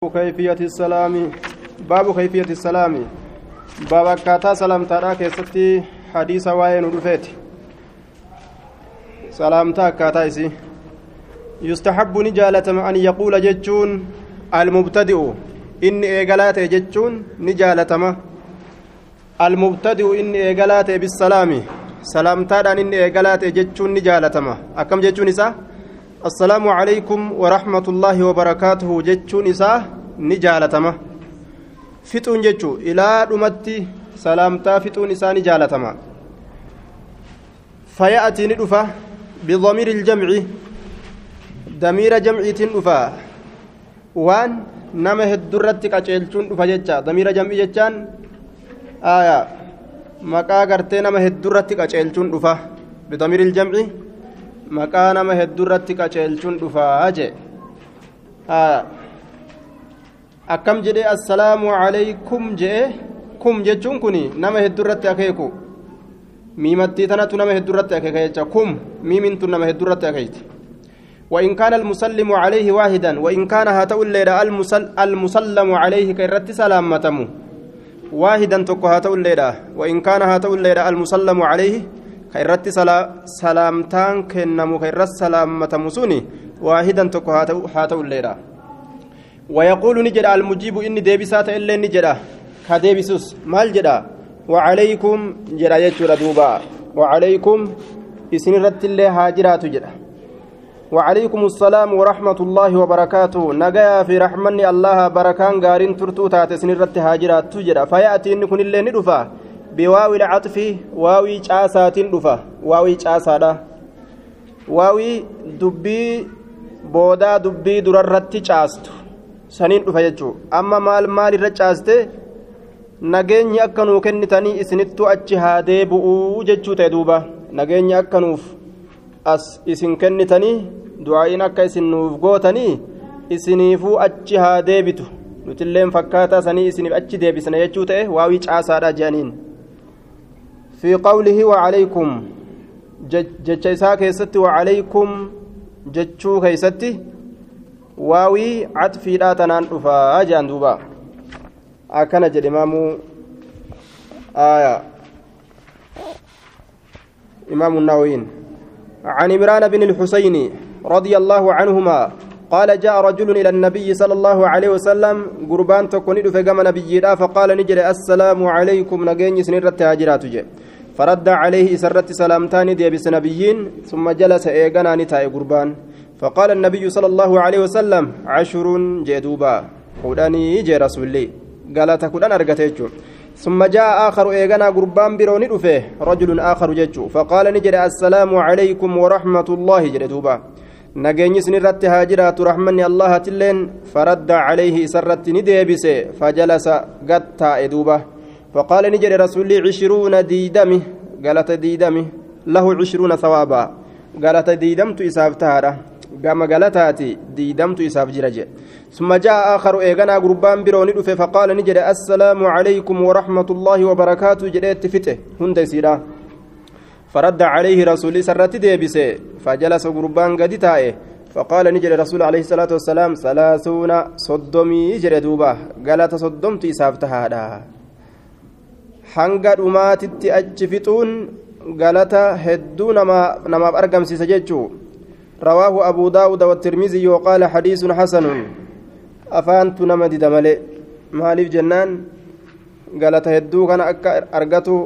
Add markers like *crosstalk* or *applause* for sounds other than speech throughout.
كيفية السلام؟ باب كيفية السلام. باب كاتا سلام ترى كيستي حديث وين ودفيت سلامتا كاتا إسي. يستحب نجالة أن يقول جتون المبتدئ. إني إيقالات جتون نجالة المبتدئ إني إيقالات بالسلام. سلامتا إني إيقالات جتون نجالة أكم جتون إسا؟ السلام عليكم ورحمة الله وبركاته جتشون إساه نجالتما فطون جتشو إلى رمتي سلامتا فطون إساه نجالتما فيأتي ندفة بضمير الجمع ضمير جمع تندفة وان nama heddurratti qaceelchuun dhufa jecha damiira jam'ii jechaan aya maqaa gartee nama heddurratti qaceelchuun dhufa bidamiiril jam'i maqaa nama heddurratti qaceelchuun dhufaa jee akkam jedhee assalaamu calaykum jee kum jechuun kun nama heddurratti akeeku miimattii tanatu nama heddurratti akeeka jecha kum miimintu nama heddurratti akeeyti وإن كان المسلم عليه واحدا وإن كان هاتو الليلة المسل المسلم عليه كيرت سلامتمو واحدا تكو هاتو الليلة وإن كان هاتو الليلة المسلم عليه ka irratti salaamtaan kennamu ka irratti salaammatamu suni waahidan tokko haa ta'ulleedha ويقول نجد المجيب إني ديبسات إلا نجد كديبسوس مال جدا وعليكم جدا يجر دوبا وعليكم إسن رت الله هاجرات جدا وعليكم السلام ورحمة الله وبركاته نجايا في رحمني الله بركان غارين ترتو تات إسن رت هاجرات جدا فيأتي إن كن الله ندفا biwaawi lcaxfi waawii caasaatiin dhufa. Waawii caasaadha. Waawii dubbii boodaa dubbii durarratti caastu. Saniin dhufa jechuu. Amma maal maal irra caaste? Nageenyi akka nuu kennitanii isinittu achi haa deebi'uu jechuu ta'e duuba. Nageenyi akka nuuf as isin kennitanii du'aa'iin akka isin nuuf gootanii isiniifuu achi haa deebitu nuti illeen fakkaataa sanii isiniif achi deebisna jechuu ta'e waawii caasaadha jedhaniin fi qawlihi wacalaykum jecha isaa keessatti wacalaykum jechuu keessatti waawii catfiidhaa tanaan dhufaa jedhan duuba akkana jedhe imaamu aya imaamu nawawiin عن عمران بن الحسين رضي الله عنهما قال جاء رجل إلى النبي صلى الله عليه وسلم قربان تكون فقام نبي فقال نجري السلام عليكم. نجيني سنرت هاجرات فرد عليه سرت سلامتان ديبس نبيين ثم جلس إيقنا نتاي قربان. فقال النبي صلى الله عليه وسلم عشر جدوبا قداني جي رسولي. قالت كدان أرقتيجو ثم جاء آخر إيغانا قربان بروني رفيه رجل آخر ججو فقال نجد السلام عليكم ورحمة الله. جدوبا نجيني سنرت هاجرات رحمني الله تلين فرد عليه سرت نديبس فجلس قد تائدوبا فقال نجد رسولي عشرون ديدمي قالت ديدمي له عشرون ثوابا قالت ديدمت إسابتها gama galataati diidamtu isaaf jira jedhe ثم جاء آخر إيغانا قربان بروني فقال نجد السلام عليكم ورحمة الله وبركاته جدت فته هند سيرا فرد عليه رسول سرت ديبس فجلس قربان قد تائه فقال نجد رسول عليه الصلاة والسلام ثلاثون صدمي جردوبة قالت صدمت إسافتها hanga dhumaatitti achi fixuun galata hedduu namaaf argamsiisa jechuu رواه أبو داود والترمذي وقال حديث حسن. أفانت نمد دملي مالف جنان قالت هدو كان أرقته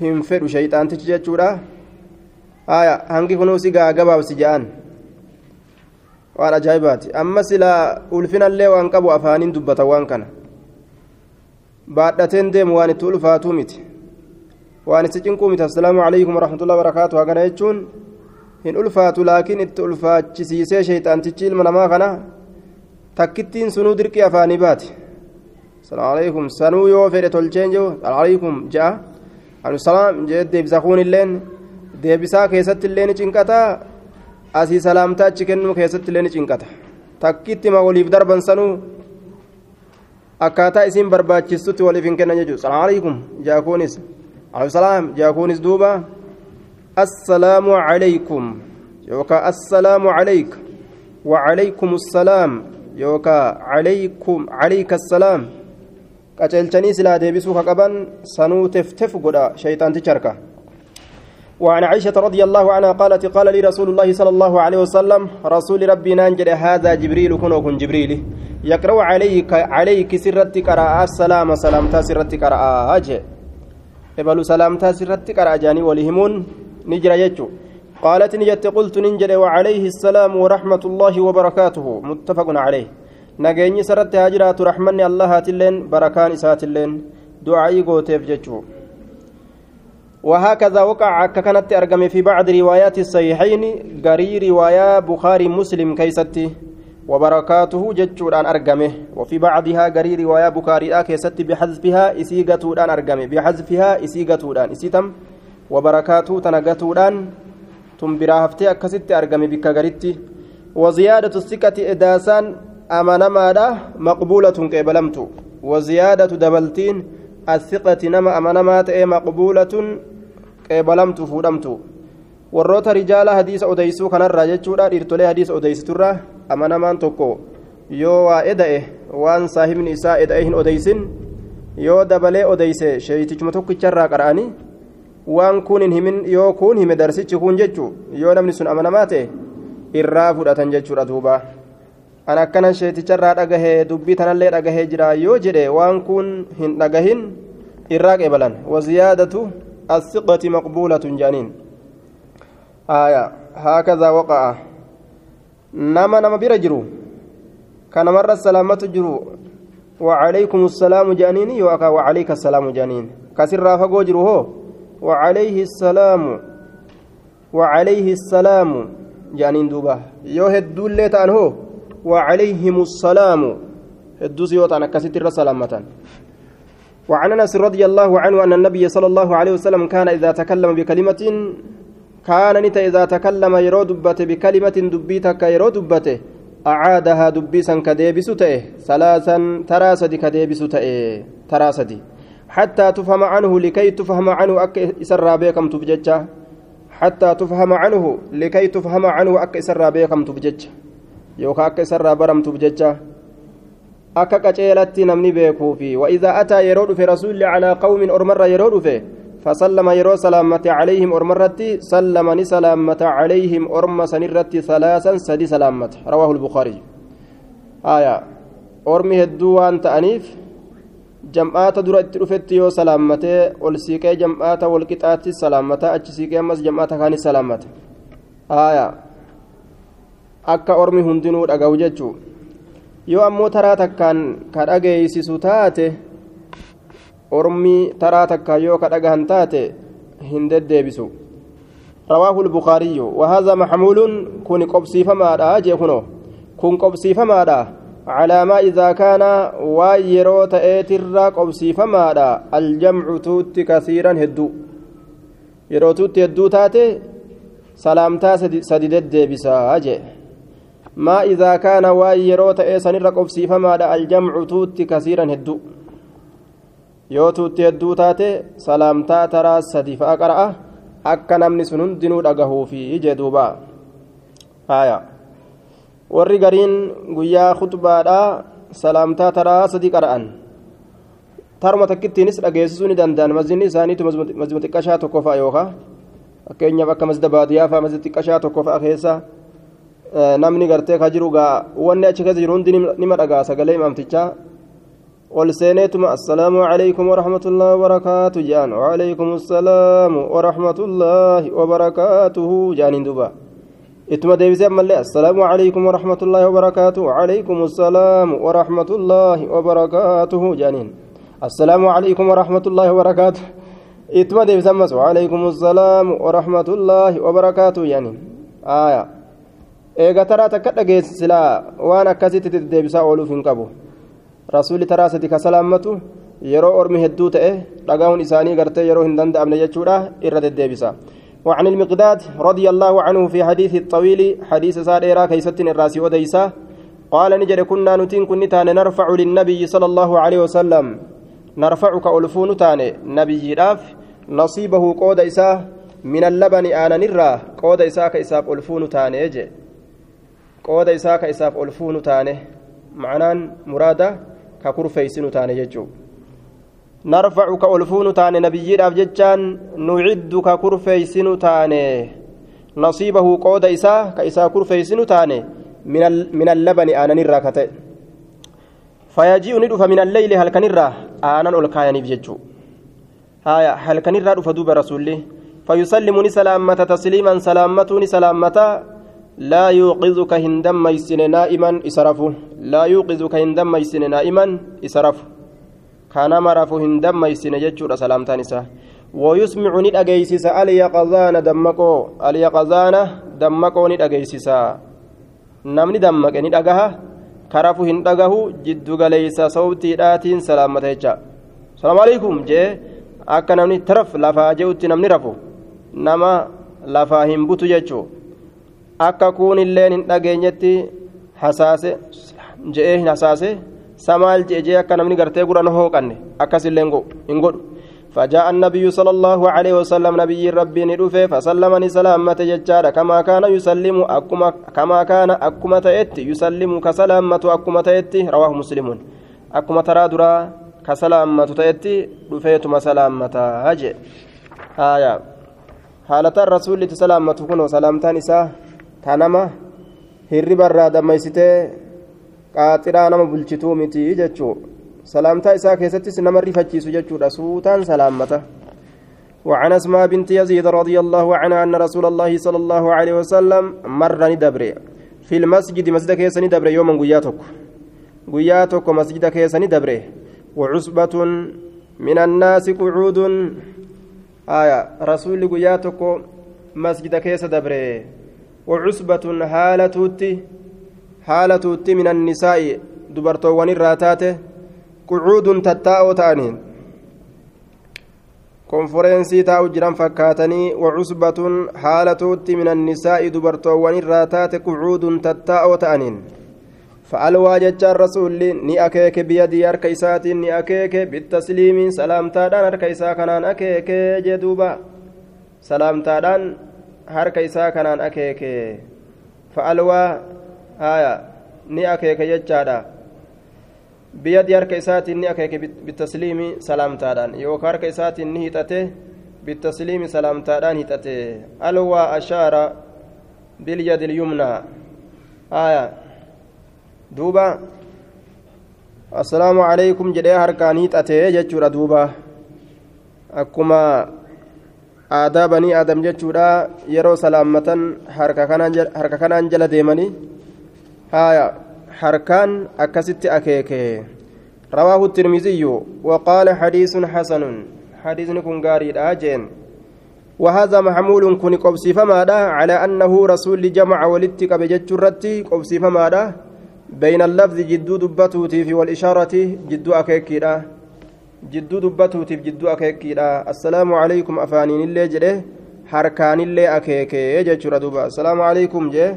هم فدو شيطان تججورا آية هنجي كنو سيقا قبا وسجان waan ajaa'ibaati amma silaa ulfinallee waan qabu afaaniin dubbata waan kana baadhateen deemu waan itti ulfaatuu miti waan itti cinquu miti assalaamu alaykum warahmatullahi wabarakaatu hagana jechuun hin ulfaatu laakiin itti ulfaachisiisee shayxaantichi ilma namaa kana takkittiin sunuu dirqii afaanii baati salaamu alaykum sanuu yoo fedhe tolcheen jiru salaamu alaykum ja'a anu salaam jee deebisa kuun illeen deebisaa keessatti illee ni cinqataa asii salaamtaa achi kennuu keessatti illee ni cinqata takkitti ma waliif darban sanuu akkaataa isiin barbaachistutti waliif hin kennan jechuudha salaamu alaykum ja'a kuunis alaykum salaam ja'a kuunis duuba السلام عليكم يوكا السلام عليك وعليكم السلام يوكا عليكم عليك السلام qaceelchanii silaa deebisuu ka qaban sanuu teftef godha shayxaanticha harka. وعن عائشة رضي الله عنها قالت قال لي رسول الله صلى الله عليه وسلم رسول ربي نانجل هذا جبريل كن جبريل. يقرأ عليك عليك سرتك قراء السلام سلامتا سرتك قراء أجي. إبلو سلامتا سرتك قراء جاني ولهمون نجرى يجو. قالت نجت قلت ننجل وعليه السلام ورحمة الله وبركاته. متفق عليه. Nageenyi isarratti haa jiraatu raxmanni allahaatilleen barakaan isaatilleen du'aa'ii gooteef jechuu وهكذا وقع ككنت أرقم في بعض روايات الصحيحين قري رواية بخاري مسلم كيستي وبركاته جتشور أن أرقمه وفي بعضها قري رواية بخاري كيستي بحذفها إسيقة أن أرقمه بحذفها إسيقة أن إسيتم وبركاته تنقة أن تنبرا هفتي أكست أرقمه بك قريتي وزيادة الثقة إداسان amanamaadha maqbuulatun qeebalamtu waziyaadatu dabaltiin athiqati nama amanamaa ta'e maqbuulatun qeebalamtu fuudhamtu warroota rijaala hadiisa odeysuu kanarraa jechuudha dhiirtolee hadiisa odeysiturraa amanamaan tokko yoo waa eda'e waan saahibni isaa eda'e hin odeysin yoo dabalee odeyse sheeytichuma tokkicharraa qara'anii waan kun hin himin yoo kun hime darsichi kun jechuu yoo namni sun amanamaa ta'e irraa fudhatan jechuudha duubaa an akkana sheeticharraa dhagahee dubbii tanallee dhagahee jira yoo jedhe waan kun hin dhagahin irraa qeebalan waziyaadatu asiqati maqbuulatun jedhaniin aya haakadhaa waqa'a nama nama bira jiru ka namarra salaamatu jiru وعليكم السلام جانين يوكا وعليك السلام جانين كسر فقو جرو هو وعليه السلام وعليه السلام جانين دوبا يو هدول ليتان هو وعليهم السلام. الدوس يوطان كسيت الرسلامة وعن أنس رضي الله عنه أن النبي صلى الله عليه وسلم كان إذا تكلم بكلمة كان نتا إذا تكلم يرو دبته بكلمة دبيتك يرو دبته أعادها دبيسا كديبس تئه ثلاثا تراسد كديبس تئه تراسد حتى تفهم عنه لكي تفهم عنه أك إسر بكم تبججة. حتى تفهم عنه لكي تفهم عنه أك إسر بكم تبججة. Yookaan akka isarraa baramtuuf jecha akka qaceelatti namni beekuufi wa'idaa ataa yeroo dhufe rasuulli calaa qawmin ormarra yeroo dhufe فسلم يرو سلامة عليهم أرمرتي سلم سلامة عليهم أرم سنرتي ثلاثا سدي سلامة رواه البخاري آية أرمي هدوان تأنيف جمعات درت رفت يو سلامة والسيكي جمعات والقطعات سلامة أجسيكي أمس جمعات كان سلامة آية akka ormi hundinuu dhaga'u jechuu yoo ammoo taraa takkaan ka dhageeysisu taate ormi taraa takkaan yoo ka dhagahan taate hin deddeebisu رواه البخاري وهذا محمول كن قبسيف مادا جيكونو كن قبسيف مادا على ما إذا كان ويرو تأتر قبسيف مادا الجمع توت كثيرا هدو يرو توت هدو تاتي سلامتا سديدد بسا ما إذا كان وايرو تأسن الرقبسي فما الجمع توت كثيرا هدو tuutti hedduu taate salaamtaa taraa sadi fa'a qara'a akka namni sun hundinuu dhagahuufi jee duuba haya warri gariin guyyaa khutbaadhaa salaamtaa taraa sadi qara'an taruma takkittiinis dhageessisuu ni danda'an masjidni isaaniitu masjida xiqqashaa tokko fa'a yookaan fakkeenyaaf akka masjida baadiyyaa fa'a masjida xiqqashaa tokko fa'a keessa namni gartee ka jiru gaa wanni achi keessa jiru hundi nima dhagaa sagalee imaamtichaa ol seeneetuma assalaamu calaykum waraxmatullaahi wabarakaatu jedhan wacalaykum assalaamu waraxmatullaahi wabarakaatuhu jedhaniin duuba ittuma deebisee ammallee assalaamu calaykum waraxmatullaahi wabarakaatu wacalaykum assalaamu waraxmatullaahi wabarakaatuhu jedhaniin assalaamu calaykum waraxmatullaahi wabarakaatu ittuma deebisee ammas wacalaykum assalaamu waraxmatullaahi wabarakaatu jedhaniin aayaa eega taraa takka dhageessi silaa waan akkasitti deddeebisaa ooluuf hin qabu rasuulli taraa sadi ka salaammatu yeroo ormi hedduu ta'e dhagahuun isaanii gartee yeroo hin danda'amne jechuudha irra deddeebisa وعن المقداد رضي الله عنه في حديث الطويل حديث ساديرا كيست الراسي وديسا قال نجد كنا نتين كنتان نرفع للنبي صلى الله عليه وسلم نرفعك ألفون تاني نبي راف نصيبه قود إساه من اللبن آنا نرى قود إساك إساف ألفون تاني يجي qooda isaa ka isaaf ol fuunu taane معنaan muraada ka kurfeeysinu taane jechuu narfacu ka olfuunu taane nabiyyiidhaaf jechaan nuciddu ka kurfeeysinu taane nasiibahu qooda isaa ka isaa kurfeeysinu taane min allabani aananirraa ka ta'e fayaji'u ni dhufa min alleyli halkanirraa aanan ol kaayaniif jechuu haya halkanirraa dhufa duuba rasulli fayusallimuni salaammata tasliiman salaammatuuni salaammata لا يوقظك هندم يسن نائما إسرفه لا يوقظك هندم يسن نائما إسرفه كان مرف هندم يسن ججور سلامتان إسا ويسمع ند أجيسس أليقظان دمكو. أليقظان دمكو ند أجيسس نمني دمك ند أجها كرف هندقه جد ليس صوتي آتين سلامته السلام عليكم جي. akka namni taraf lafaa je'utti namni rafu nama lafaa hin butu jechuudha akka kuun illeen hin dhageenyetti hasaase je'ee hin hasaase samaal je'e jee akka namni gartee guran hooqanne akkasillee hin godhu فجاء النبي صلى الله عليه وسلم نبي ربي ندفه فسلمني سلامة ججارة كما كان يسلم أكما كما كان أكما تأتي يسلم كسلامة أكما تأتي رواه مسلم أكما ترى درا كسلامة تأتي دفيتما سلامة هجي آية حالة الرسول تسلامة كنو سلامتان إساه tanama hirriba irraa dammaysitee qaaxiraa nama bulchituu miti jechuu salaamtaa isaa keessattis nama rifachiisu jechuudha. Suutaan salaammata. وعن أسماء بنت يزيد رضي الله عنها أن رسول الله صلى الله عليه وسلم مر ندبر في المسجد مسجد كيس ندبر يوما قياتك قياتك مسجد كيس ندبر وعصبة من الناس قعود آية رسول قياتك مسجد كيس دبره وعصبة حالتوتي حالتوتي من النساء دبرتوان الراتات قعود تتاء تانين konforensii taa'u jiran fakkaatanii wacusbatun haalatuutti min annisaa'i dubartoowwan irraa taate qucuudun tattaa'oo ta'aniin fa'alwaa jechaan rasuulli ni akeeke biyadii harka isaatiin ni akeeke bittasliimi salaamtaadhaan harka isaa kanaan akeeke jee duuba salaamtaadhaan harka isaa kanaan akeeke fa'alwaa haya ni akeeke jechaadha biyyadii harka isaatiin ni akeeke bitasliimi salaamtaadhaan yookaan harka isaatiin ni hixate bitasliimi salaamtaadhaan hixate alwaa ashaara bilyadi lyumnaa haya duuba assalaamu calaykum jedhee harkaan hixate jechuudha duuba akkuma aadaa banii aadam jechuudha yeroo salaammatan harka kanaan jala deemanii haya harkaan akkasitti akeeke rawaahu tirmiziyyu waqaala xadiisun xasanun xadiisni kun gaariidha jeen وهذا محمول كن قبسي فمادا على أنه رسول جمع ولدتك بجتشرتي قبسي فمادا بين اللفظ جدو دبتوتي في والإشارة جدو أكيكيدا jidduu dubbatuutiif jidduu akeekiidha assalaamu calaykum afaaniin illee jedhe harkaan illee akeekee jechuudha duuba assalaamu calaykum jee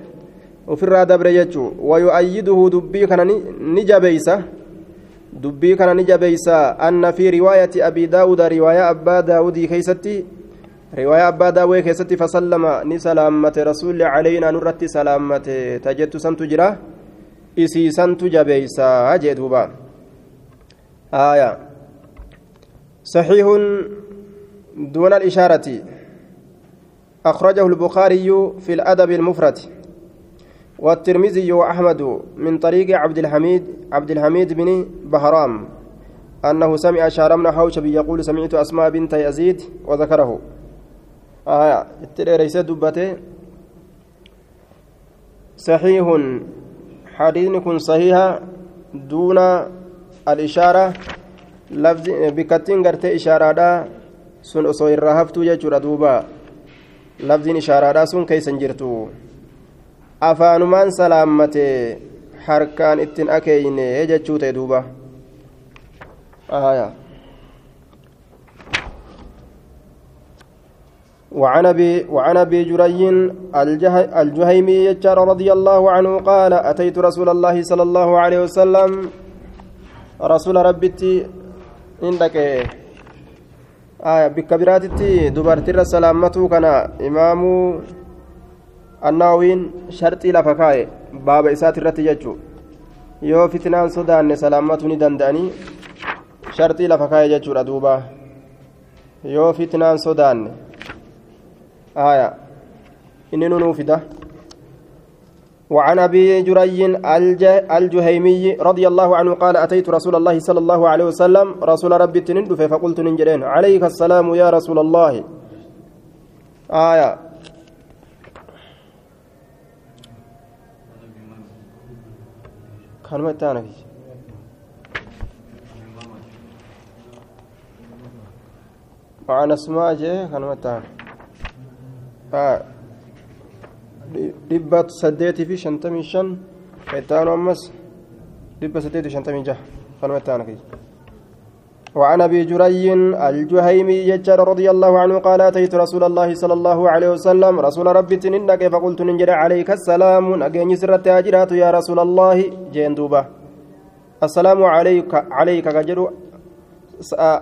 ofirraa dabre jechuu wayu'ayyiduhu dubbii kana ni jabeeysa dubbii kana ni jabeeysa anna fi riwaayati abii daawuda riwaayaa abbaa daawudii keeysatti riwaayaa abbaa daawudii keessatti fasallama ni salaammate rasuulli calaynaa nurratti salaammate tajettu santu jira isiisantu jabeeysa jee duuba aayaa صحيح دون الإشارة. أخرجه البخاري في الأدب المفرد. والترمذي وأحمد من طريق عبد الحميد عبد الحميد بن بهرام أنه سمع شار بن حوشب يقول سمعت أسماء بنت يزيد وذكره. آية ليس دبته. صحيح حديث صحيح دون الإشارة. Bikkattiin gartee ishaaraadhaa sun osoo irraa haftuu jechuudha duuba lafziin ishaaraadhaa sun keeysan jirtu afaanumaan salaammate harkaan ittiin akeeyne jechuu ta'e duuba وعن ابي وعن ابي جري الجهيمي يجار رضي الله عنه قال اتيت رسول الله صلى الله عليه وسلم رسول ربتي indhaqe bikka biraatitti dubartirra salaammatuu kana imaamuu annaawiin sharxii lafa kaa'e baaba isaati irratti jechuu yoo fitnaan sodaanne salaammatu ni danda'anii sharxii lafa kaa'e jechuudha duuba yoo fitnaan sodaanne aya inni nunuu fida وعن أبي جري الجهيمي رضي الله عنه قال أتيت رسول الله صلى الله عليه وسلم. رسول ربي تندف فقلت ننجرين. عليك السلام يا رسول الله. آية. كلمة تانك وعن أسماء جه كلمة تانك dhibba saddeetii fi shantamii shan ittaanu ammas dhibba saddeetii shantamii jaha kanuma ittaana kiyya. وعن أبي جري الجهيمي يجر رضي الله عنه قال أتيت رسول الله صلى الله عليه وسلم. رسول ربي تنك فقلت ننجر عليك السلام. اجيني سرت اجرات يا رسول الله. جين دوبا. السلام عليك عليك كجر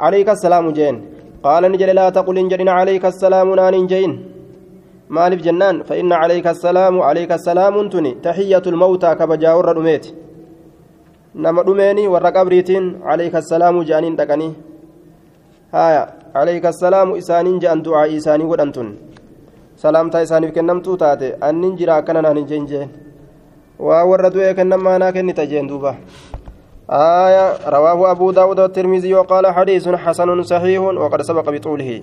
عليك السلام جين. قال نجر لا تقل انجرنا عليك السلام نان جين maaliif jennaan فإن عليك السلام عليك السلام تني تحية الموتى كبجا ور دميت نما دميني ور قبريتين عليك السلام جانين دقني هايا عليك السلام إسانين جان دعاء إساني ودنتن سلامتا إساني كنمتو تاتي. أنين جرا كننا نجين جين وورد كنما أنا كني تجين دوبا. آية رواه أبو داود والترمذي وقال حديث حسن صحيح وقد سبق بطوله.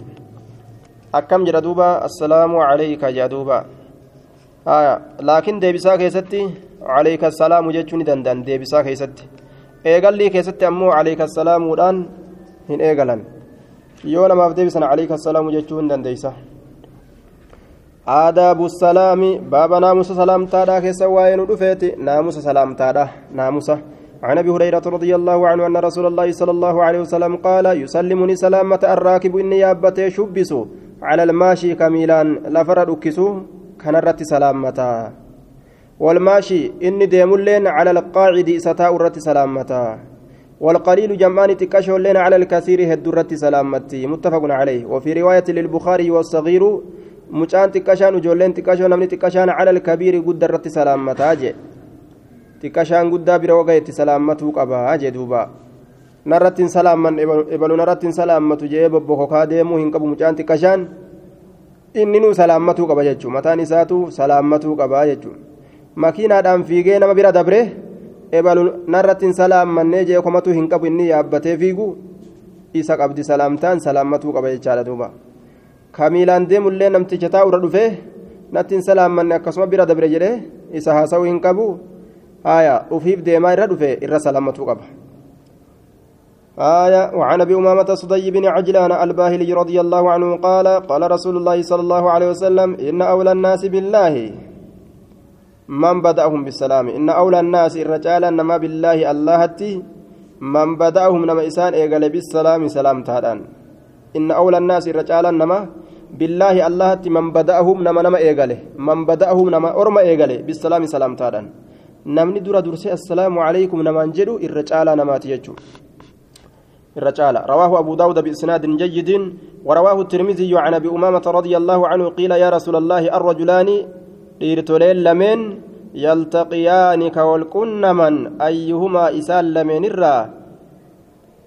Akkam jedha duuba assalaamu calayka jedha duuba laakiin deebisaa keessatti calayka assalaamu jechuu ni danda'an deebisaa keessatti eegallii keessatti ammoo calayka assalaamuudhaan hin eegalan yoo namaaf deebisan calayka assalaamu jechuu hin dandeeysa aadaabu salaami baaba naamusa salaamtaadha keessa waa'ee nu dhufeeti naamusa salaamtaadha naamusa عن ابي هريره رضي الله عنه ان رسول الله صلى الله عليه وسلم قال يسلمني سلامه الراكب اني يابته شبسوا على الماشي كميلان لفر ركسو كان رت سلامتا. والماشي إني ديمولين على القاعد ستاء رت سلامتا. والقليل جمان تكشف لنا على الكثير هدرت سلامتي. متفق عليه. وفي رواية للبخاري والصغير مجان تكشان وجولين تكشان نمني تكشان على الكبير قد رت سلامتا. جي تكشان قد بروغيت سلامته قبا. جي دوبا. Narrattiin salaamman ebalu narrattiin salaammatu jee bobbokokaa deemuu hin qabu mucaan xiqqashaan inni nuu salaammatuu qaba jechuun mataan isaatu salaammatuu qabaa jechuun makiinaadhaan fiigee nama bira dabre ebalu narrattiin salaammannee jee komatu hin qabu inni yaabbatee fiigu isa qabdi salaamtaan salaammatuu qaba jechaadha duuba kamiilaan deemullee namticha taa'urra dhufee nattiin salaammanne akkasuma bira dabre jedhee isa haasa'uu hin qabu haaya ufiif deemaa irra dhufe irra salaammatuu qaba. آية وعن أبي أمامة صدي بن عجلان الباهلي رضي الله عنه قال قال رسول الله صلى الله عليه وسلم إن أولى الناس بالله. من بدأهم بالسلام؟ إن أولى الناس الرجال نما بالله اللهتي من بدأهم نما إسان إيقال بالسلام سلام تهدان. إن أولى الناس الرجال نما بالله اللهتي من بدأهم نما نما إيقال من بدأهم نما أرما إيقال بالسلام سلام تهدان. نمني درا درسي السلام عليكم نما انجلوا الرجال نما تيجوا الرجال رواه أبو داود بإسناد جيد ورواه الترمذي عن أبي أمامة رضي الله عنه قيل يا رسول الله الرجلان dhiirtoleen lameen yaltaqiyaani ka wal qunnaman ayyuhumaa isaan lameen irraa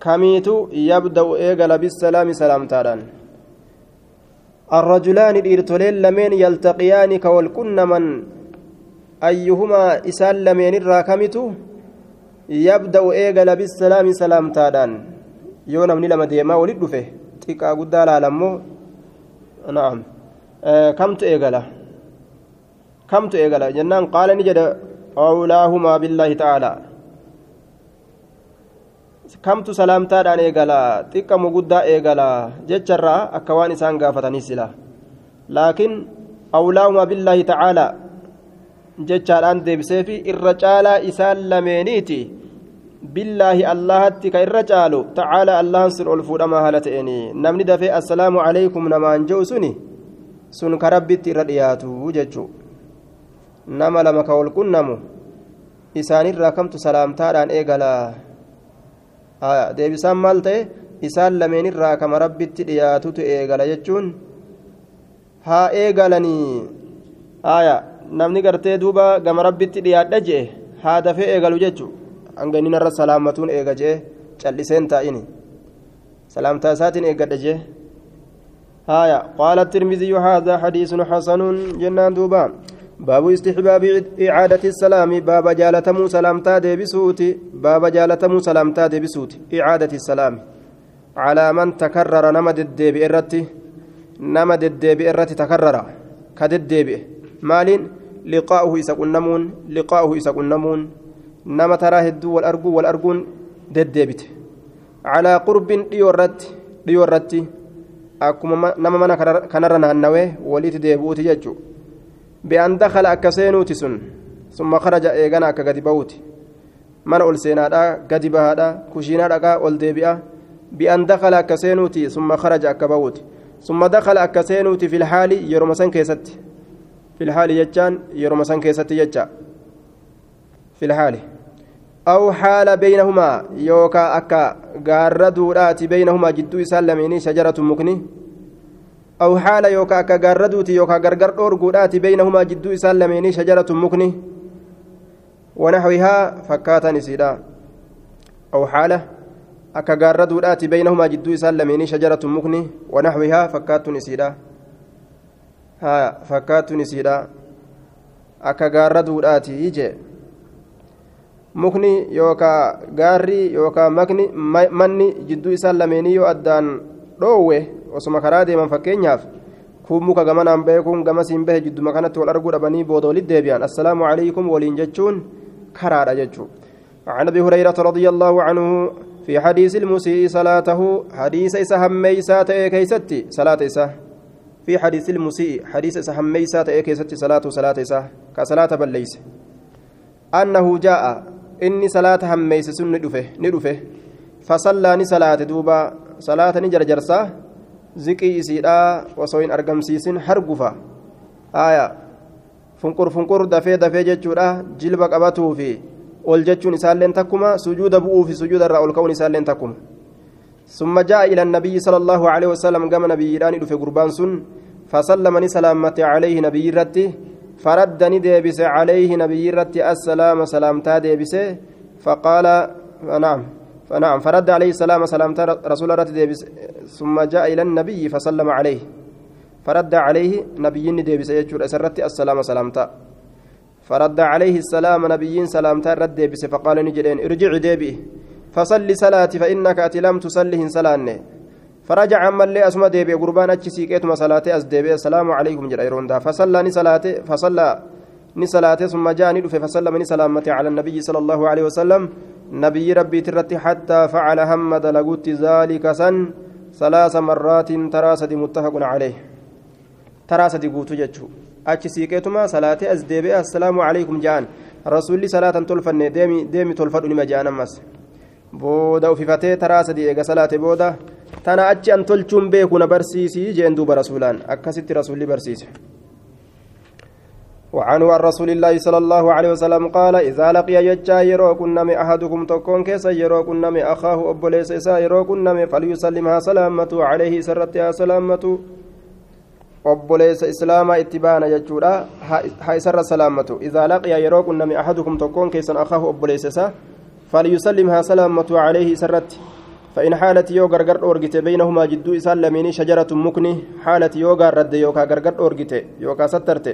kamiitu yabda'u eegala bisalaami salaamtaadhaan الرجلان lameen yaltaqiyaani ka wal qunnaman ayyuhumaa isaan lameen irraa kamitu yabda'u eegala bisalaami salaamtaadhaan yoo namni lama deemaa walit dhufe xiqqaa guddaa laalammoo na'am kamtu eegala kamtu eegala jennaan qaala ni jedha awlaahumaa billaahi ta'aalaa kamtu salaamtaadhaan eegala xiqqamu guddaa eegala jecharraa akka waan isaan gaafatanii sila laakiin awlaahumaa billaahi ta'aalaa jechaadhaan deebiseefi irra caalaa isaan lameeniiti billaahi allahatti ka irra caalu ta'aalaa allahan sun ol fuudhamaa haala ta'eni namni dafee assalaamu calaykum namaan je'u suni sun ka rabbitti irra dhiyaatu jechuu nama lama ka wal qunnamu isaanirraa kamtu salaamtaadhaan eegala? Deebisaan maal ta'e? Isaan lameenirraa kama rabbitti dhiyaatutu eegala jechuun? Haa eegalanii. Aya namni gartee duuba gama rabbitti dhiyaadha je'e haa dafee eegalu jechu hanga inni narra salaamatuun eega jee calliseen taa'ini. Salaamtaa isaatiin eeggadha jee. هايا قال الترمذي هذا حديث حسن جنان دوبا باب استحباب إعادة السلام باب جالتمو سلامتا ديبسوتي باب جالتمو سلامتا ديبسوتي إعادة السلام على من تكرر نمد الديب إرتي نمد الديب إرتي تكرر كد الديب مال لقاؤه إسا لقاؤه إسا قنمون نما تراه الدو والأرجو والأرجون دديبت على قرب ديورت ديورتي akkuma nama mana kanarra naannawee walitti deebi'uuti jechuudha bi'aan dakala akka seenuuti sun summa kharaja eegana akka gadi ba'uuti mana ol seenaadhaa gadi bahaadhaa kushiinaa dhaqaa ol deebi'a bi'aan dakala akka seenuuti summa kharaja akka ba'uuti summa dakala akka seenuuti filhaali yeroma san keessatti filhaali jechaan yeroma san keessatti jecha filhaali أو حال بينهما يوكا أكا غاردودات بينهما جدو سلميني شجرة مكني. أو حال يوكا أكا غاردوتي يوكا غرغر أورغودات بينهما جدو سلميني شجرة مكني. ونحوها فكاتا نسيدا أو حالة أكا غاردودات بينهما جدو سلميني شجرة مكني. ونحوها فكات نسيدا ها فكات نسيدا أكا غاردودات يجي mukni yookaa gaarri yookaa makni manni jidduu isaan lameenii yoo addaan dhoowwe osuma karaa deeman fakkeenyaaf kun muka gamanaan bahe kun gamasiin bahe jidduma kanatti wal arguu dhabanii booda walitti deebi'an assalaamu calaykum waliin jechuun karaadha jechuu عن ابي هريره رضي الله عنه في حديث المسيء صلاته حديث إسا هميسات كيستي صلاة إسا في حديث المسيء حديث إسا هميسات كيستي صلاة صلاة إسا كصلاة بل ليس أنه جاء inni salaata hammeeyse sun ni dhufe ni dhufe fasallaa ni salaate duuba salaata ni jarjarsaa ziqii isiidhaa osoo hin argamsiisin hargufa aya funqur funqur dafee dafee jechuudha jilba qabatuu fi ol jechuun isaalleen takkuma sujuuda bu'uu fi sujuuda irraa ol ka'uun isaalleen takkuma ثم جاء إلى النبي صلى الله عليه وسلم قام نبي راني في قربان سن فسلمني سلامتي عليه نبي رتي فردني ديبس عليه نبي رتي السلام سلامتا ديبس فقال نعم فنعم. فرد عليه السلام سلامتا رسول رتي ديبس ثم جاء إلى النبي فسلم عليه. فرد عليه نبي ديبس يجور أسرتي السلام سلامتا فرد عليه السلام نبي سلامتا رد ديبس فقال نجدين ارجع ديبي فصلي صلاتي فإنك أتي لم تصلي صلاني. فرجع عما اللي أسمى ديبي قربان أتشي سيكيتما صلاتي أس ديبي السلام عليكم جرى يروندا فصلى ني صلاتي فصلى ني صلاتي ثم جاء ندف فسلم ني سلامتي على النبي صلى الله عليه وسلم. نبي ربي ترتي حتى فعل همد لقوت ذلك سن ثلاث مرات تراسد متفق عليه. تراسد قوت جتشو أتشي سيكيتما صلاتي أس ديبي السلام عليكم جان. رسولي صلاة تلفن ديمي ديمي تلفن نما جانا مس. booda ufifatee taraa sadii eega salaate booda tana achi an tolchuun beeku na barsiisii jeen duuba rasuulaan akkasitti rasuulli barsiise. وعنه عن رسول الله صلى الله عليه وسلم قال إذا لقي يجا يرو كنم أحدكم تكون كيس يرو كنم أخاه أبوليس إسا يرو كنم فليسلمها سلامة عليه سرتها سلامة أبوليس إسلام اتبانا يجورا هاي سر سلامة إذا لقي يرو كنم أحدكم تكون كيس أخاه أبوليس إسا فليسلمها سلامة عليه سرت فإن حالت يو غرغر أورجت بينهما جدو إسال لميني شجرة مكني حالت يو غرد يوكا غرغر أورجت يوكا سترت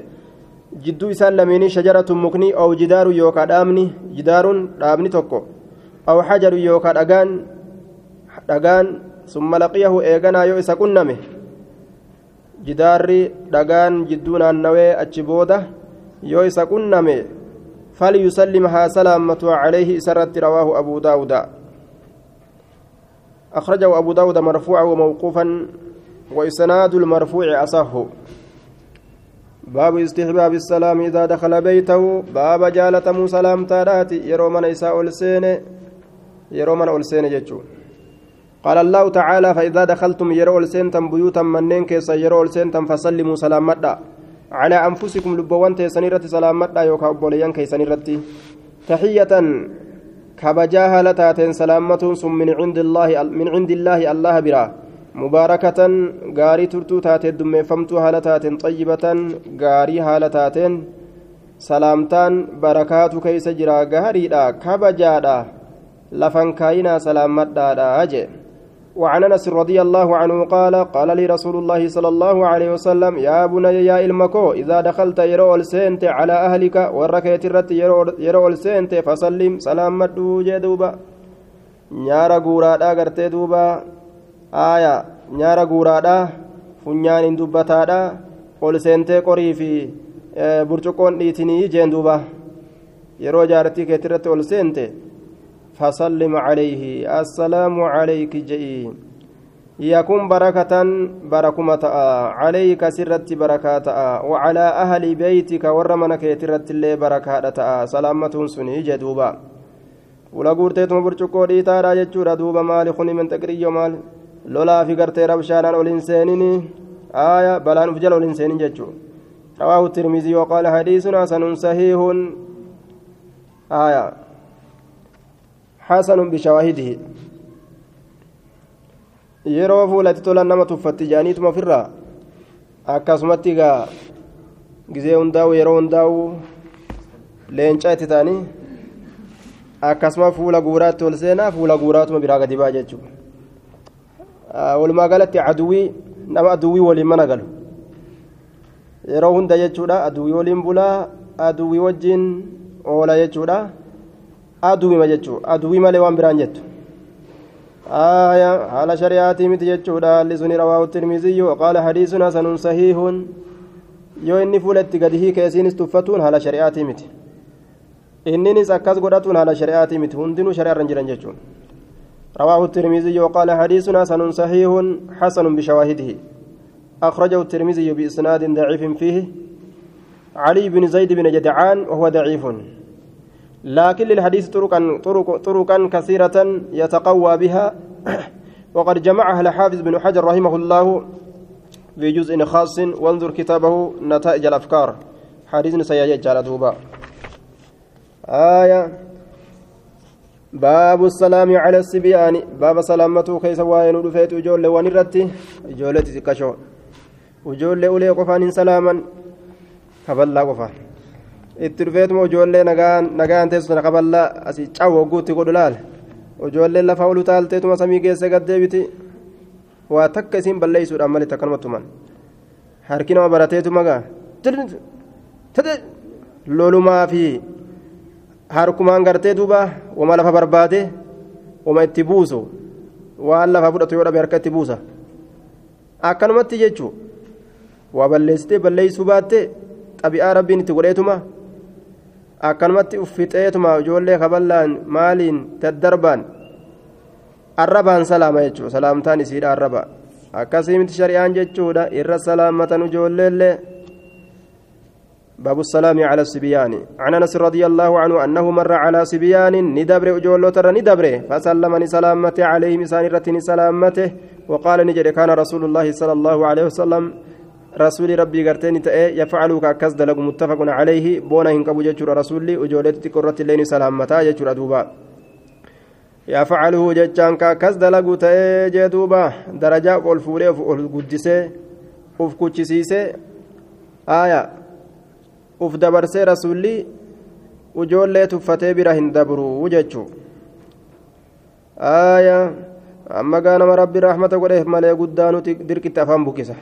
جدو إسال لميني شجرة مكني أو جدار يوكا دامني جدار دامني توكو. أو حجر يوكا دغان دغان ثم لقيه إيغانا يو إسا كنمه جدونا نوي أتشبوده يو إسا كنمه فليسلمها سلامة عليه سرت رواه أبو داود أخرجه أبو داود مرفوعا وموقوفا وإسناد المرفوع أصح. باب استحباب السلام إذا دخل بيته. باب جالة سلام تارات يرو من إساء السين يرو من ألسين جتشو. قال الله تعالى فإذا دخلتم يرو السنتم بيوتا منين كيسا يرو السنتم فسلموا سلام مدى. على أنفسكم لبوان تيسانيرة سلامة يوكا أبوليان كيسانيرة تحية كبجاها لتاتين سلامة ثم من عند الله من عند الله الله برا. مباركة غاري ترتو تاتين دم فمتو هالتاتين طيبة غاري هالتاتين salaamtaan barakaatu keeysa jira gaariidha kabajaadha lafan kaayinaa salaammadhaadha jee وعن أنس رضي الله عنه قال قال لي رسول الله صلى الله عليه وسلم يا بني يا إلمكو إذا دخلت يرو السنت على أهلك وركيت الرت يرو السنت فسلم سلام مدو جدوبا نيارا غورادا غرتي دوبا. آية نيارا غورادا فنيان دبتادا ol seentee qorii fi burcuqqoon dhiitinii jeen duuba yeroo jaartii keetirratti ol seente فسلم عليه السلام عليك جئي يكون بركة بركمة عليك سرت بركات وعلى أهل بيتك ورمنك يترت اللي بركات سلامة سني جدوبا. ولا قرتيتم برشكو ديتا راجتشورا دوبا مال خني من تقريو مال. لولا في قرتي ربشانا والإنسانين آية بلان فجل والإنسانين جتشو. رواه الترمذي وقال حديث حسن صحيح. آية. حسن بشواهده yeroo fuulatti tolan nama tuffatti jaaniituma ofirraa akkasumatti egaa gizee hundaa'u yeroo hundaa'u leencaa itti ta'anii akkasuma fuula guuraatti ol seenaa fuula guuraatuma biraa gadi ba'a jechuudha walumaa galatti aduwii nama aduwii waliin mana galu yeroo hunda jechuudha aduwii waliin bulaa aduwii wajjin oola jechuudha. Aduwima jechuun aduwii malee waan biraan jettu آية على شريعتي متي جتشودا لسني رواه الترمذي وقال حديث حسن صحيح yoo inni fuulatti gadi hiike isiinis tuffatun haala shari'aatii miti inninis akkas godhatuun haala shari'aatii miti hundinuu shari'aa irra jiran jechuun رواه الترمذي وقال حديث حسن صحيح حسن بشواهده أخرجه الترمذي بإسناد ضعيف فيه علي بن زيد بن جدعان وهو ضعيف لكن للحديث طرقا طرق طرقا كثيرة يتقوى بها. *coughs* وقد جمعها الحافظ بن حجر رحمه الله في جزء خاص. وانظر كتابه نتائج الأفكار. حديث سيجد على دوبا. آية. باب السلام على الصبيان. باب سلامته كيس وين رفيت وجول ونرتي. جولتي كشو وجول أولي قفان سلاما. كبلا قفان. Itti dhufeetuma ijoollee nagaan teessu qaballaa asii cawu hogguutti godhu laal ijoolleen lafa olu taalteetuma samii geesse gaddeebiti waa takka isiin balleeysuudhaan malitti akkanumattuman harki nama barateetuma gaa lolumaa fi harkumaan gartee duuba wama lafa barbaade wama itti buusu waan lafa fudhatu yoo dhabe harka itti buusa akkanumatti jechuu waa balleessitee balleeysuu baatte xabi'aa rabbiin itti godheetuma akkanumatti uffixeetuma ijoollee kaballaan maaliin daddarbaan arrabaan salaama jechuudha salaamtaan isiidha arraba akkasii miti shari'aan jechuudha irra salaammatan ijoolleellee باب السلام على الصبيان عن انس رضي الله عنه انه مر على صبيان ندبر اجولو ترى ندبر فسلمني سلامته عليهم سان رتني سلامته وقال نجد كان رسول الله صلى الله عليه وسلم rasuuli rabbii garteen ta'e yafcalu ka akkas dalagu muttafaqun calayhi boona hin qabu jechuudha rasuulli ijooleetti xiqqoo irratti illee ni salaammataa jechuudha duuba yafcaluhu jechaan ka akkas dalagu ta'e jee duuba darajaa ol fuudhee ol guddisee uf kuchisiisee aaya uf dabarsee rasuulli ijoollee tuffatee bira hin dabru jechuu aaya amma gaa nama rabbi rahmata godheef malee guddaa nuti dirqitti afaan bukkisa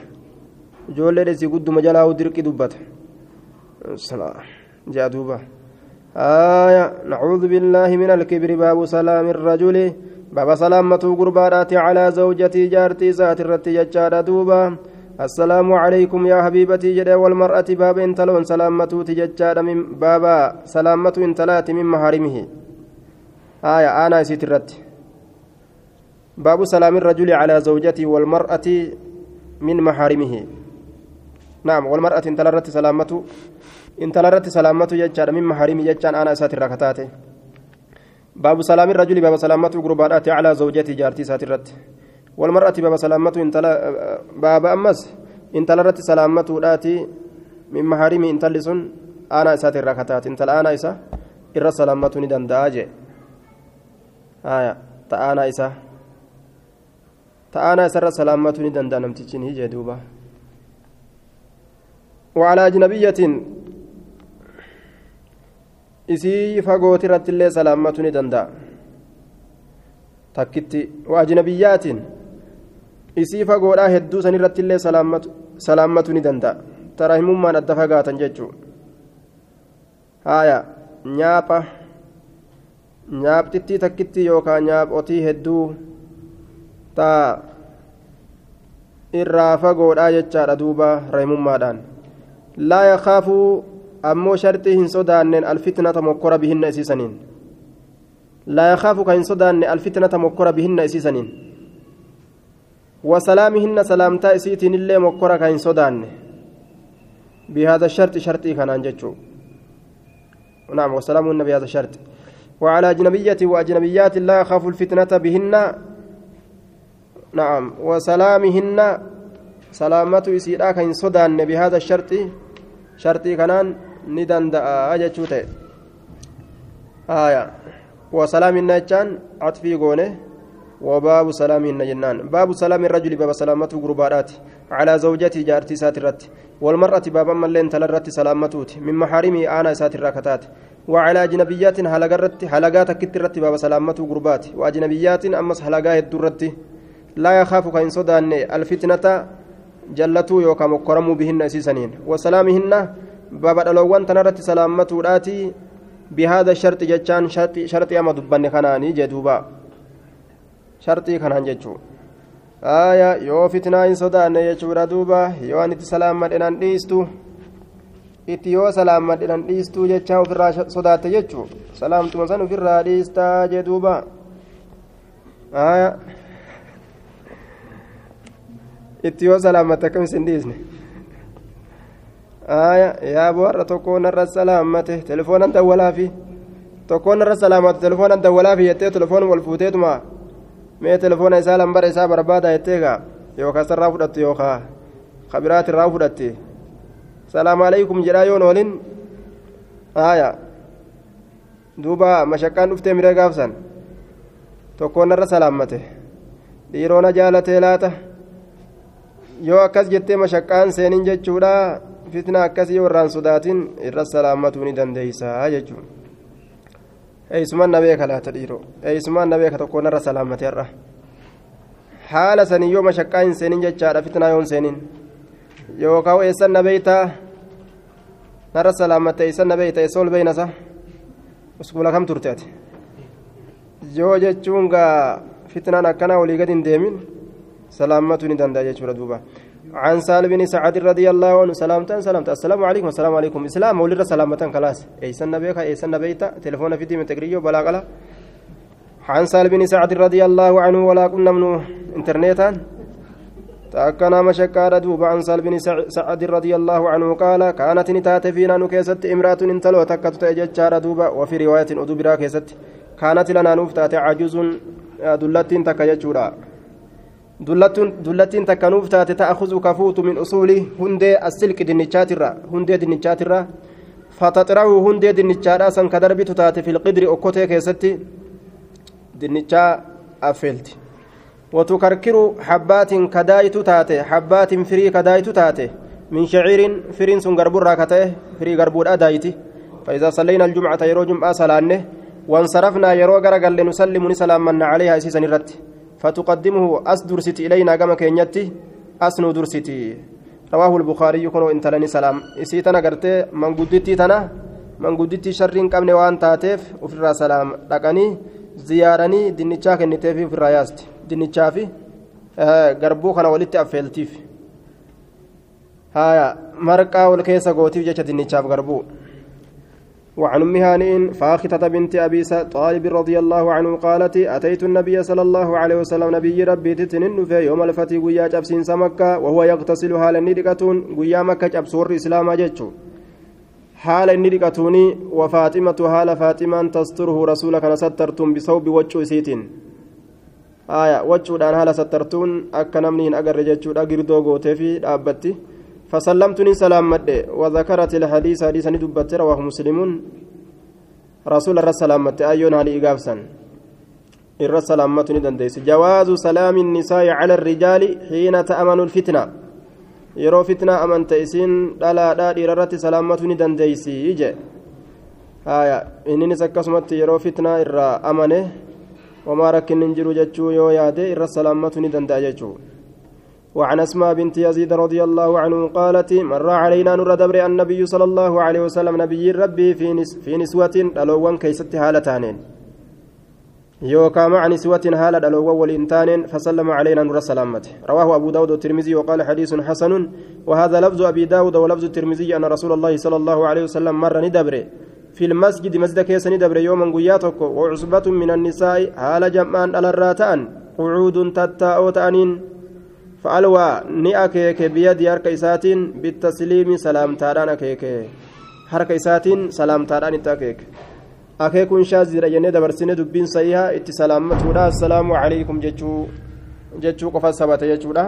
ijoollee dheesii gudduma jalaa dirqi dubbata jaa duuba آية نعوذ بالله من الكبر باب سلام الرجل. باب سلامة قربانات على زوجتي جارتي ذات الرتي ججار دوبا. السلام عليكم يا حبيبتي جدا والمرأة باب انتلون. سلامة تججار من بابا سلامة انتلات من محارمه. آية أنا سيت الرتي. باب سلام الرجل على زوجته والمرأة من محارمه. نعم والمرأة انت لرت سلامته انت لرت سلامته يجار من محارم يجان أنا ساتر ركتاته باب سلام الرجل باب سلامته قربانات على زوجته جارتي ساترت والمرأة باب سلامته انت باب أمس انت لرت سلامته راتي من محارم انت لسن أنا ساتر ركتات انت الآن إسا إر سلامته ندن داجي آية تآنا إسا تآنا إسا سلامته ندن دا نمتشين هي جدوبا وعلى أجنبية isii fagooti irratti illee salaammatu ni danda'a takkitti waajinabiyyaatiin isii fagoodhaa hedduu san irratti illee salaammatu ni danda'a tarahimummaan adda fagaatan jechuudha haaya nyaapha nyaapxittii takkitti yookaan nyaaphotii hedduu taa irraa fagoodhaa jechaadha duuba rahimummaadhaan Yakaafuu ammoo sharxii hin sodaanneen alfitnata mokkora bihinna isiisaniin laa yakaafu ka hin sodaanne alfitnata mokkora bihinna isiisaniin wasalaamihinna salaamtaa isiitiin illee mokkora ka hin sodaanne بهذا الشرط شرطي كان جتشو نعم وسلامهن بهذا الشرط وعلى أجنبية وأجنبيات لا يخاف الفتنة بهن نعم وسلامهن سلامة إسيراك إن صدان بهذا الشرط شرطي كانان ندندأ أجتشوته آية وسلام النجان عطفي قونه وباب سلام النجنان باب سلام الرجل باب سلامته قربارات على زوجته جارتي ساترت والمرأة بابا ملين تلرت سلامتوت من محارمه آنا ساتر كتات وعلى أجنبيات هلقرت هلقات كترت باب سلامته قربات وأجنبيات أمس هلقات الدرت لا يخاف كإن صدان الفتنة يوكا مكرم بهن سيسنين وسلامهن باب الألوان تنرت سلامته راتي بهذا الشرط جتان شرط شرط أما دبني خناني جدوبا شرطي خنان جتشو aayaa yoo fitnaa hin sodaanne jechuudha duuba yoo an itti salaammadhenan dhiistu itti yoo salaammadhenan dhiistuu jechaa ofirraa sodaatte jechuu salaamtuma san ofirraa dhiistaa jee duuba aayaa itti yoo salaammatte akkamis hin dhiisne yaa boharra tokkoo narra salaammate telefoonan dawwalaafi tokkoo narra salaamate telefoonan dawwalaafi jettee telefoon wal fuuteetuma mee telefoona isaa lambara isaa barbaada jetteega yookaan sarraa fudhattu yookaan kabiraati irraa fudhatte salaamu alaikum jedhaa yoon waliin haaya duuba mashaqqaan dhuftee miree gaafsan tokkoon narra salaammate dhiiroona jaalatee laata yoo akkas jettee mashaqqaan seenin jechuudha. Fitna akkasii yoo irraan sodaatin irra salaammatuu ni dandeeysaa jechuudha. eeysumaan na beeka laata dhiiroo. Eeysumaan na beeka tokko narra salaamateerra haala sanii yoo mashaqqaa hin seenin jechaadha fitnaa yoo hin seenin. Yookaan eessan na beeytaa narra salaamatte eessan na beeyta? Eessa ol beeynasa uskuula kam turte ati? Yoo jechuun gaa fitnaan akkanaa olii gadi hin deemin ni danda'a jechuudha duuba. عن سال بن سعد رضي الله عنه سلامة سلامة السلام عليكم السلام عليكم اسلام ولد سلامة خلاص اي سن بيك اي سن بيتا تليفون في ديم تقريو بلا قلا عن سال بن سعد رضي الله عنه ولا كنا من انترنتا تأكنا مشكار دوب عن سال بن سعد رضي الله عنه قال كانت نتات فينا نكيست امرأة انتلو تكت تججار دوبا وفي رواية أدبرا كيست كانت لنا نفتات عجوز دلتين تكججورا nuuf taate ta'akuzu kafuutu min usuuli hundee asilqi dinnichaatirra hundee dinnichaatirra fataxirahu hundee dinnichaadha san ka darbitu taate filqidri okkotee keessatti dinnichaa affeelti watukarkiru habbaatin kadaayitu taate habbaatin firii kadaayitu taate min shaciirin firiin sun garburraa ka ta'e firii garbuudha daayiti فإذا صلينا الجمعة يرو جمعة صلانه وانصرفنا يرو غرغل نسلم نسلامنا عليها أسيسا الرت فتقدمه أس درستي إلينا كما كينيتي أسنو درستي رواه البخاري كنو انتلني سلام إسيتنا قرتي من قدتي تنا من قدتي شرين قبل وان تاتيف وفي سلام لقني زيارني دنيتشا كنتيف في الراياست دنيتشا في قربو كان ولدت أفيلتيف هايا مرقا والكيسة قوتيف جيشة دنيتشا قربو وعن أم هانئ فاختة بنت أبي طالب رضي الله عنه قالت أتيت النبي صلى الله عليه وسلم نبي ربي تتنن في يوم الفتي قيا جبسين سمكة وهو يغتسل حال الندقتون قيا مكة جبسور إسلام جتشو حال الندقتون وفاطمة حال فاطمة تستره رسولك سترتم بصوب وجه سيتين. آية وجه دان حال سترتون أكنمنين أجر جتشو أجر دوغو تفي أبتي فسلمتني سلام مدة وذكرت الحديث حديث ندبت رواه مسلم رسول الله إجابسا إر سلامتني دنديس جواز سلام النساء على الرجال حين تأمن الفتنة isiin dhalaadhaa dhiirarratti salaammatu ni dandeeysi je haya inninis akkasumatti yeroo fitnaa irraa amane wamaa rakkinni hin jiru jechuu yoo yaade irra salaammatu ni danda'a jechuu وعن أسماء بنت يزيد رضي الله عنه قالت مر علينا نور دبر النبي صلى الله عليه وسلم نبي ربي في نس في نسوة ألوان كيست هالتانين. يوكا مع نسوة هالة ألوان والإنتان فسلم علينا نور سلامته. رواه أبو داود والترمذي وقال حديث حسن. وهذا لفظ أبي داود ولفظ الترمذي أن رسول الله صلى الله عليه وسلم مر ندبر. في المسجد مسجد كيس ندبر يوما قياتك. وعصبة من النساء هال جمعان على الراتان. قعود تتاء تأنين فألوى ني أكيك بيدي هرك إساتين بالتسليم سلام تاران أكيك هرك إساتين سلام تاران إتاكيك أكيكون شازر يني دبرسين دبين سيها إتي سلامتودا السلام عليكم جتشو جتشو قفا سبت جتشودا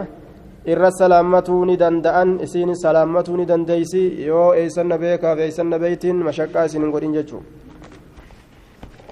irra salaammatuu ni danda'an isiin salaammatuu ni dandeeysi yoo eeysanna beekaaf eeysanna beeytiin mashaqqaa isin hin godhin